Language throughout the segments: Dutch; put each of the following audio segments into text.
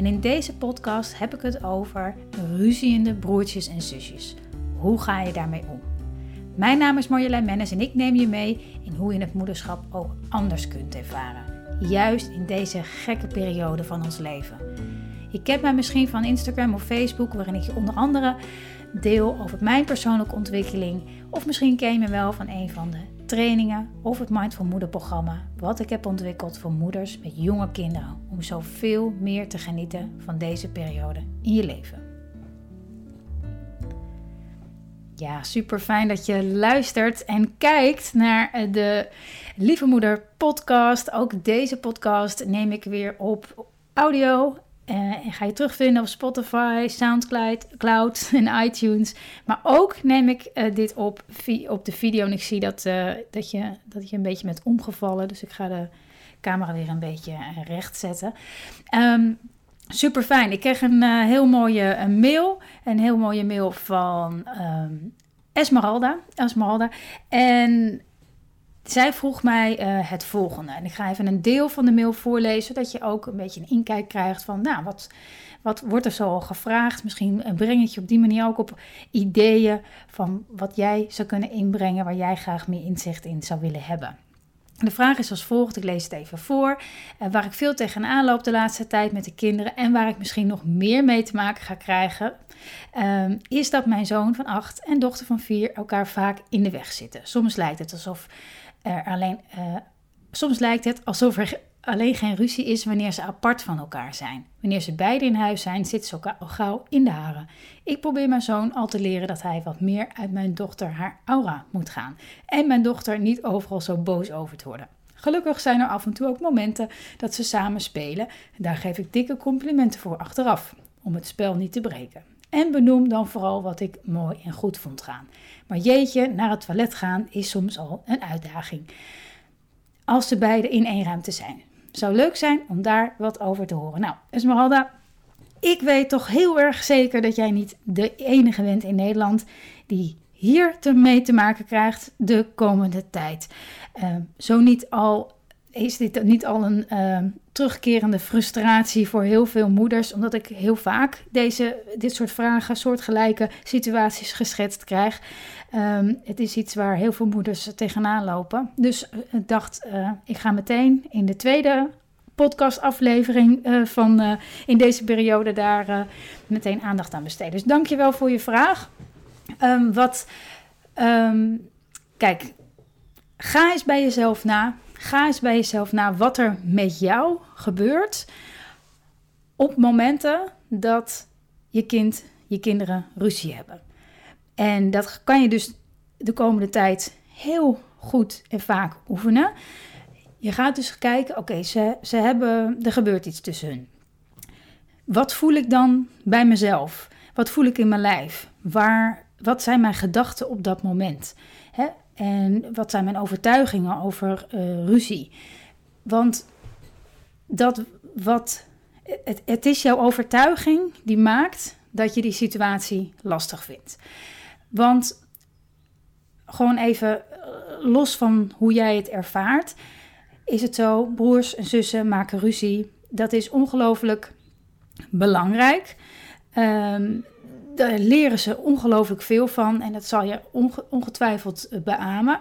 En in deze podcast heb ik het over ruziende broertjes en zusjes. Hoe ga je daarmee om? Mijn naam is Marjolein Mennis en ik neem je mee in hoe je het moederschap ook anders kunt ervaren. Juist in deze gekke periode van ons leven. Je kent mij misschien van Instagram of Facebook, waarin ik je onder andere deel over mijn persoonlijke ontwikkeling. Of misschien ken je me wel van een van de trainingen of het Mindful Moeder programma, wat ik heb ontwikkeld voor moeders met jonge kinderen, om zoveel meer te genieten van deze periode in je leven. Ja, super fijn dat je luistert en kijkt naar de Lieve Moeder podcast. Ook deze podcast neem ik weer op audio uh, en ga je terugvinden op Spotify, Soundcloud Cloud en iTunes. Maar ook neem ik uh, dit op, op de video en ik zie dat, uh, dat, je, dat je een beetje bent omgevallen. Dus ik ga de camera weer een beetje recht zetten. Um, super fijn. Ik kreeg een heel mooie een mail. Een heel mooie mail van um, Esmeralda. Esmeralda. En zij vroeg mij uh, het volgende. En ik ga even een deel van de mail voorlezen, zodat je ook een beetje een inkijk krijgt van, nou, wat, wat wordt er zo al gevraagd? Misschien breng het je op die manier ook op ideeën van wat jij zou kunnen inbrengen, waar jij graag meer inzicht in zou willen hebben. De vraag is als volgt, ik lees het even voor. Uh, waar ik veel tegenaan loop de laatste tijd met de kinderen en waar ik misschien nog meer mee te maken ga krijgen, uh, is dat mijn zoon van 8 en dochter van 4 elkaar vaak in de weg zitten. Soms lijkt het alsof er alleen, uh, soms lijkt het alsof er alleen geen ruzie is wanneer ze apart van elkaar zijn. Wanneer ze beiden in huis zijn, zitten ze al gauw in de haren. Ik probeer mijn zoon al te leren dat hij wat meer uit mijn dochter haar aura moet gaan. En mijn dochter niet overal zo boos over te worden. Gelukkig zijn er af en toe ook momenten dat ze samen spelen. Daar geef ik dikke complimenten voor achteraf, om het spel niet te breken. En benoem dan vooral wat ik mooi en goed vond gaan. Maar jeetje, naar het toilet gaan is soms al een uitdaging. Als ze beiden in één ruimte zijn. Zou leuk zijn om daar wat over te horen. Nou, Esmeralda, ik weet toch heel erg zeker dat jij niet de enige bent in Nederland die hier mee te maken krijgt de komende tijd. Uh, zo niet al is dit niet al een uh, terugkerende frustratie voor heel veel moeders, omdat ik heel vaak deze, dit soort vragen, soortgelijke situaties geschetst krijg. Um, het is iets waar heel veel moeders tegenaan lopen. Dus ik uh, dacht, uh, ik ga meteen in de tweede podcastaflevering van in deze periode daar meteen aandacht aan besteden. Dus dankjewel voor je vraag. Um, wat, um, kijk, ga eens bij jezelf na. Ga eens bij jezelf na wat er met jou gebeurt op momenten dat je kind, je kinderen ruzie hebben. En dat kan je dus de komende tijd heel goed en vaak oefenen. Je gaat dus kijken, oké, ze, ze hebben, er gebeurt iets tussen hun. Wat voel ik dan bij mezelf? Wat voel ik in mijn lijf? Waar, wat zijn mijn gedachten op dat moment? En wat zijn mijn overtuigingen over uh, ruzie? Want dat wat. Het, het is jouw overtuiging die maakt dat je die situatie lastig vindt. Want gewoon even eh, los van hoe jij het ervaart, is het zo: broers en zussen maken ruzie. Dat is ongelooflijk belangrijk. Um, leren ze ongelooflijk veel van en dat zal je onge ongetwijfeld eh, beamen.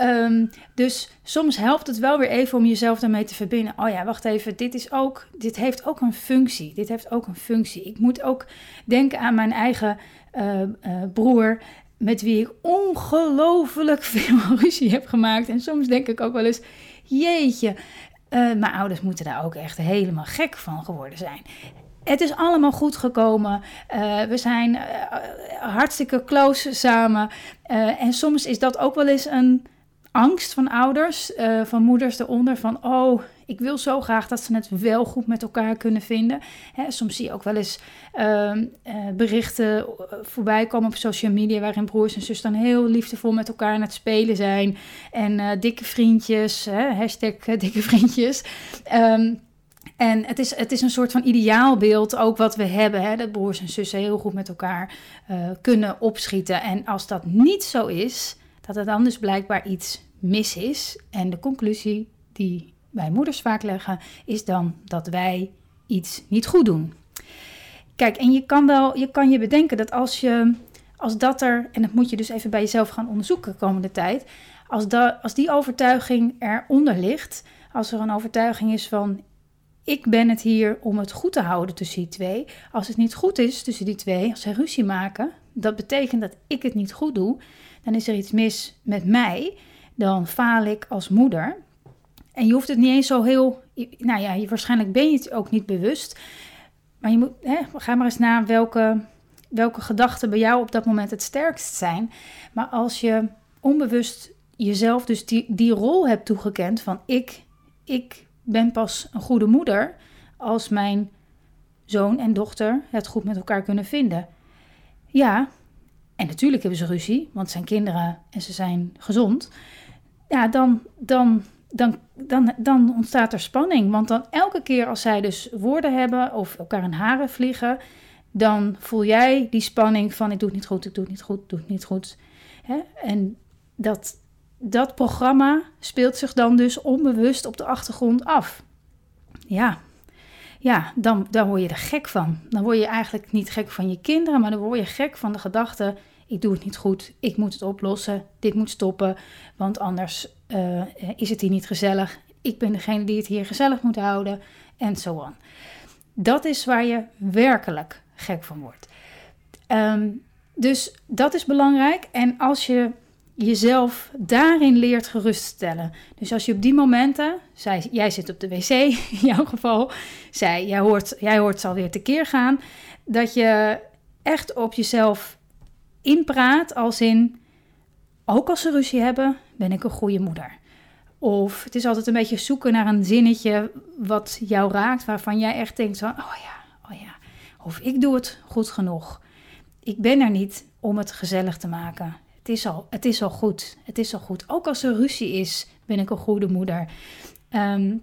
Um, dus soms helpt het wel weer even om jezelf daarmee te verbinden. Oh ja, wacht even, dit, is ook, dit heeft ook een functie. Dit heeft ook een functie. Ik moet ook denken aan mijn eigen uh, uh, broer, met wie ik ongelooflijk veel ruzie heb gemaakt. En soms denk ik ook wel eens, jeetje, mijn ouders moeten daar ook echt helemaal gek van geworden zijn. Het is allemaal goed gekomen. Uh, we zijn uh, hartstikke close samen. Uh, en soms is dat ook wel eens een angst van ouders, van moeders eronder. Van, oh, Ik wil zo graag dat ze het wel goed met elkaar kunnen vinden. Hè, soms zie je ook wel eens uh, berichten voorbij komen op social media... waarin broers en zussen dan heel liefdevol met elkaar aan het spelen zijn. En dikke vriendjes, hè, hashtag dikke vriendjes... Um, en het is, het is een soort van ideaalbeeld ook wat we hebben. Hè? Dat broers en zussen heel goed met elkaar uh, kunnen opschieten. En als dat niet zo is, dat er dan dus blijkbaar iets mis is. En de conclusie die wij moeders vaak leggen, is dan dat wij iets niet goed doen. Kijk, en je kan wel, je kan je bedenken dat als je, als dat er, en dat moet je dus even bij jezelf gaan onderzoeken de komende tijd, als, dat, als die overtuiging eronder ligt, als er een overtuiging is van ik ben het hier om het goed te houden tussen die twee. Als het niet goed is tussen die twee, als ze ruzie maken, dat betekent dat ik het niet goed doe, dan is er iets mis met mij. Dan faal ik als moeder. En je hoeft het niet eens zo heel. Nou ja, je, waarschijnlijk ben je het ook niet bewust. Maar je moet, hè, ga maar eens naar welke, welke gedachten bij jou op dat moment het sterkst zijn. Maar als je onbewust jezelf dus die, die rol hebt toegekend van ik, ik ben pas een goede moeder als mijn zoon en dochter het goed met elkaar kunnen vinden. Ja, en natuurlijk hebben ze ruzie, want zijn kinderen en ze zijn gezond. Ja, dan, dan, dan, dan, dan ontstaat er spanning. Want dan elke keer als zij dus woorden hebben of elkaar in haren vliegen, dan voel jij die spanning van ik doe het niet goed, ik doe het niet goed, ik doe het niet goed. En dat, dat programma speelt zich dan dus onbewust op de achtergrond af. Ja, ja dan, dan word je er gek van. Dan word je eigenlijk niet gek van je kinderen, maar dan word je gek van de gedachte: ik doe het niet goed, ik moet het oplossen, dit moet stoppen, want anders uh, is het hier niet gezellig. Ik ben degene die het hier gezellig moet houden en zo on. Dat is waar je werkelijk gek van wordt. Um, dus dat is belangrijk. En als je jezelf daarin leert geruststellen. Dus als je op die momenten, zij, jij zit op de wc in jouw geval, zij, jij, hoort, jij hoort ze alweer tekeer gaan, dat je echt op jezelf inpraat als in, ook als ze ruzie hebben, ben ik een goede moeder. Of het is altijd een beetje zoeken naar een zinnetje wat jou raakt, waarvan jij echt denkt van, oh ja, oh ja. Of ik doe het goed genoeg. Ik ben er niet om het gezellig te maken. Het is, al, het is al goed. Het is al goed. Ook als er ruzie is, ben ik een goede moeder. Um,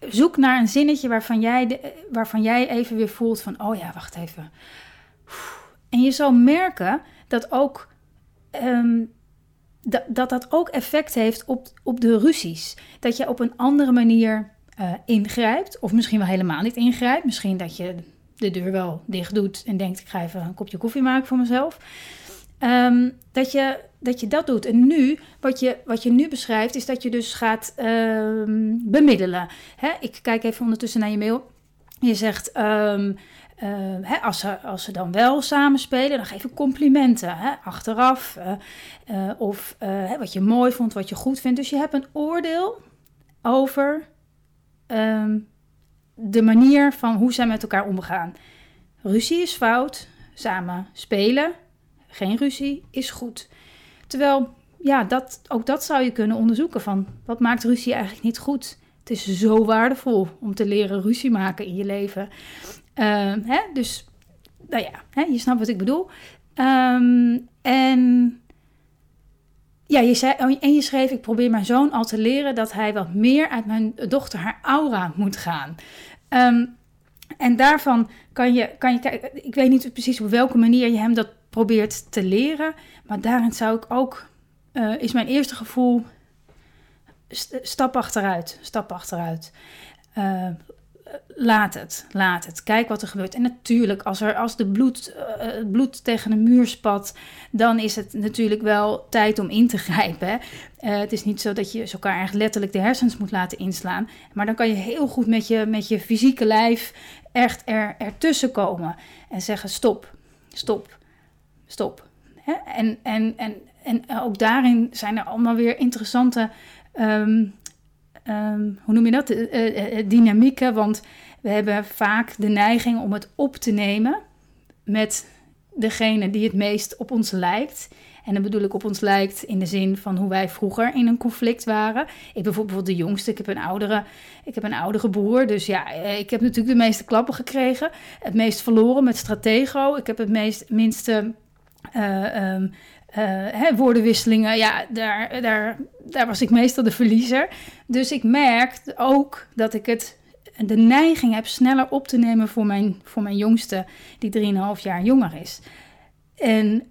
zoek naar een zinnetje waarvan jij, waarvan jij even weer voelt van... oh ja, wacht even. En je zal merken dat ook... Um, dat, dat dat ook effect heeft op, op de ruzies. Dat je op een andere manier uh, ingrijpt. Of misschien wel helemaal niet ingrijpt. Misschien dat je de deur wel dicht doet en denkt... ik ga even een kopje koffie maken voor mezelf. Um, dat, je, dat je dat doet. En nu, wat je, wat je nu beschrijft, is dat je dus gaat um, bemiddelen. Hè? Ik kijk even ondertussen naar je mail. Je zegt, um, uh, hè, als, ze, als ze dan wel samenspelen, dan geef ik complimenten hè, achteraf. Uh, uh, of wat je mooi vond, wat je goed vindt. Dus je hebt een oordeel over de manier van hoe zij met elkaar omgaan. Ruzie is fout, samen spelen geen ruzie is goed. Terwijl, ja, dat, ook dat zou je kunnen onderzoeken van wat maakt ruzie eigenlijk niet goed. Het is zo waardevol om te leren ruzie maken in je leven. Uh, hè? Dus, nou ja, hè? je snapt wat ik bedoel. Um, en ja, je zei, oh, en je schreef, ik probeer mijn zoon al te leren dat hij wat meer uit mijn dochter haar aura moet gaan. Um, en daarvan kan je, kan je kijken, ik weet niet precies op welke manier je hem dat probeert te leren. Maar daarin zou ik ook, uh, is mijn eerste gevoel, stap achteruit, stap achteruit. Uh, laat het, laat het. Kijk wat er gebeurt. En natuurlijk, als, er, als de bloed, uh, bloed tegen een muur spat, dan is het natuurlijk wel tijd om in te grijpen. Het is niet zo dat je elkaar echt letterlijk de hersens moet laten inslaan. Maar dan kan je heel goed met je, met je fysieke lijf echt er, ertussen komen. En zeggen stop, stop stop. En, en, en, en ook daarin zijn er allemaal weer interessante, um, um, hoe noem je dat, uh, uh, dynamieken. Want we hebben vaak de neiging om het op te nemen met degene die het meest op ons lijkt. En dan bedoel ik op ons lijkt in de zin van hoe wij vroeger in een conflict waren. Ik ben bijvoorbeeld de jongste, ik heb een oudere, ik heb een oudere broer. Dus ja, eh, ik heb natuurlijk de meeste klappen gekregen. Het meest verloren met Stratego. Ik heb het meest, minste uh, um, uh, woordenwisselingen. Ja, daar, daar, daar was ik meestal de verliezer. Dus ik merk ook dat ik het de neiging heb sneller op te nemen voor mijn, voor mijn jongste, die 3,5 jaar jonger is. En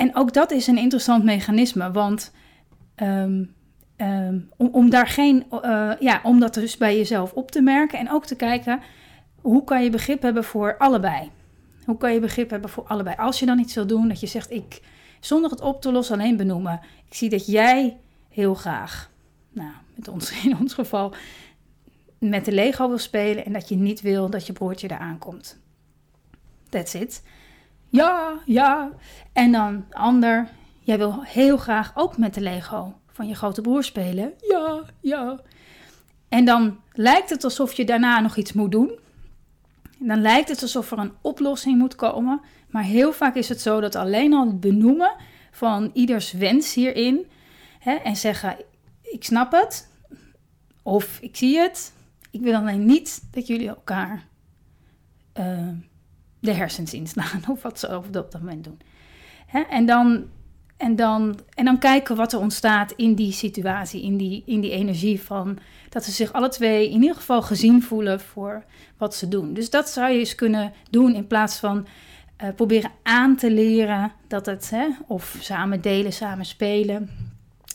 en ook dat is een interessant mechanisme, want ehm, ehm, om, daar geen, uh, ja, om dat dus bij jezelf op te merken en ook te kijken hoe kan je begrip hebben voor allebei. Hoe kan je begrip hebben voor allebei? Als je dan iets wil doen, dat je zegt, ik zonder het op te lossen alleen benoemen. Ik zie dat jij heel graag, nou, met ons, in ons geval, met de Lego wil spelen en dat je niet wil dat je broertje eraan komt. That's it ja, ja. En dan ander, jij wil heel graag ook met de Lego van je grote broer spelen. Ja, ja. En dan lijkt het alsof je daarna nog iets moet doen. Dan lijkt het alsof er een oplossing moet komen. Maar heel vaak is het zo dat alleen al het benoemen van ieders wens hierin hè, en zeggen: Ik snap het, of ik zie het, ik wil alleen niet dat jullie elkaar uh, de hersens inslaan of wat ze op dat moment doen. Hè? En, dan, en, dan, en dan kijken wat er ontstaat in die situatie, in die, in die energie van dat ze zich alle twee in ieder geval gezien voelen voor wat ze doen. Dus dat zou je eens kunnen doen in plaats van uh, proberen aan te leren dat het, hè, of samen delen, samen spelen.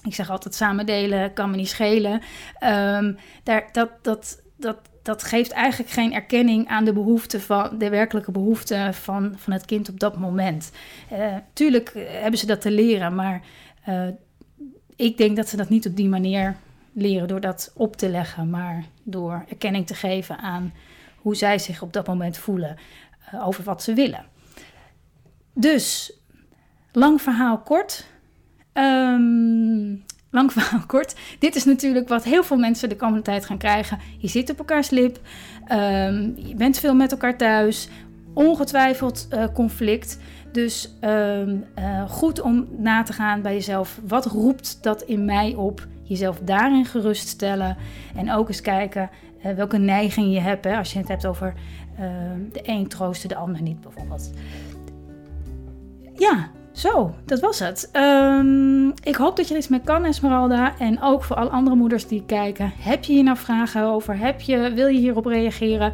Ik zeg altijd samen delen kan me niet schelen. Um, daar, dat, dat, dat, dat geeft eigenlijk geen erkenning aan de behoeften van de werkelijke behoeften van, van het kind op dat moment. Uh, tuurlijk eh, hebben ze dat te leren, maar uh, ik denk dat ze dat niet op die manier leren door dat op te leggen, maar door erkenning te geven aan hoe zij zich op dat moment voelen over wat ze willen. Dus, lang verhaal kort. Um, lang verhaal kort. Dit is natuurlijk wat heel veel mensen de komende tijd gaan krijgen. Je zit op elkaars lip. Um, je bent veel met elkaar thuis. Ongetwijfeld uh, conflict. Dus um, uh, goed om na te gaan bij jezelf. Wat roept dat in mij op? Jezelf daarin geruststellen. En ook eens kijken uh, welke neiging je hebt. Hè, als je het hebt over de een troosten, de ander niet bijvoorbeeld. Ja, zo, dat was het. Um, ik hoop dat je er iets mee kan, Esmeralda. En ook voor alle andere moeders die kijken. Heb je hier nou vragen over? Heb je, wil je hierop reageren?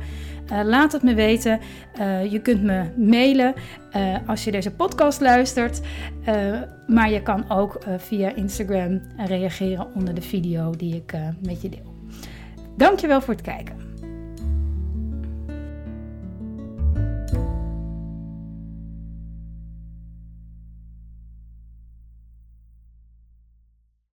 Uh, laat het me weten. Uh, je kunt me mailen uh, als je deze podcast luistert. maar je kan ook via Instagram reageren onder de video die ik met je deel. Dankjewel voor het kijken.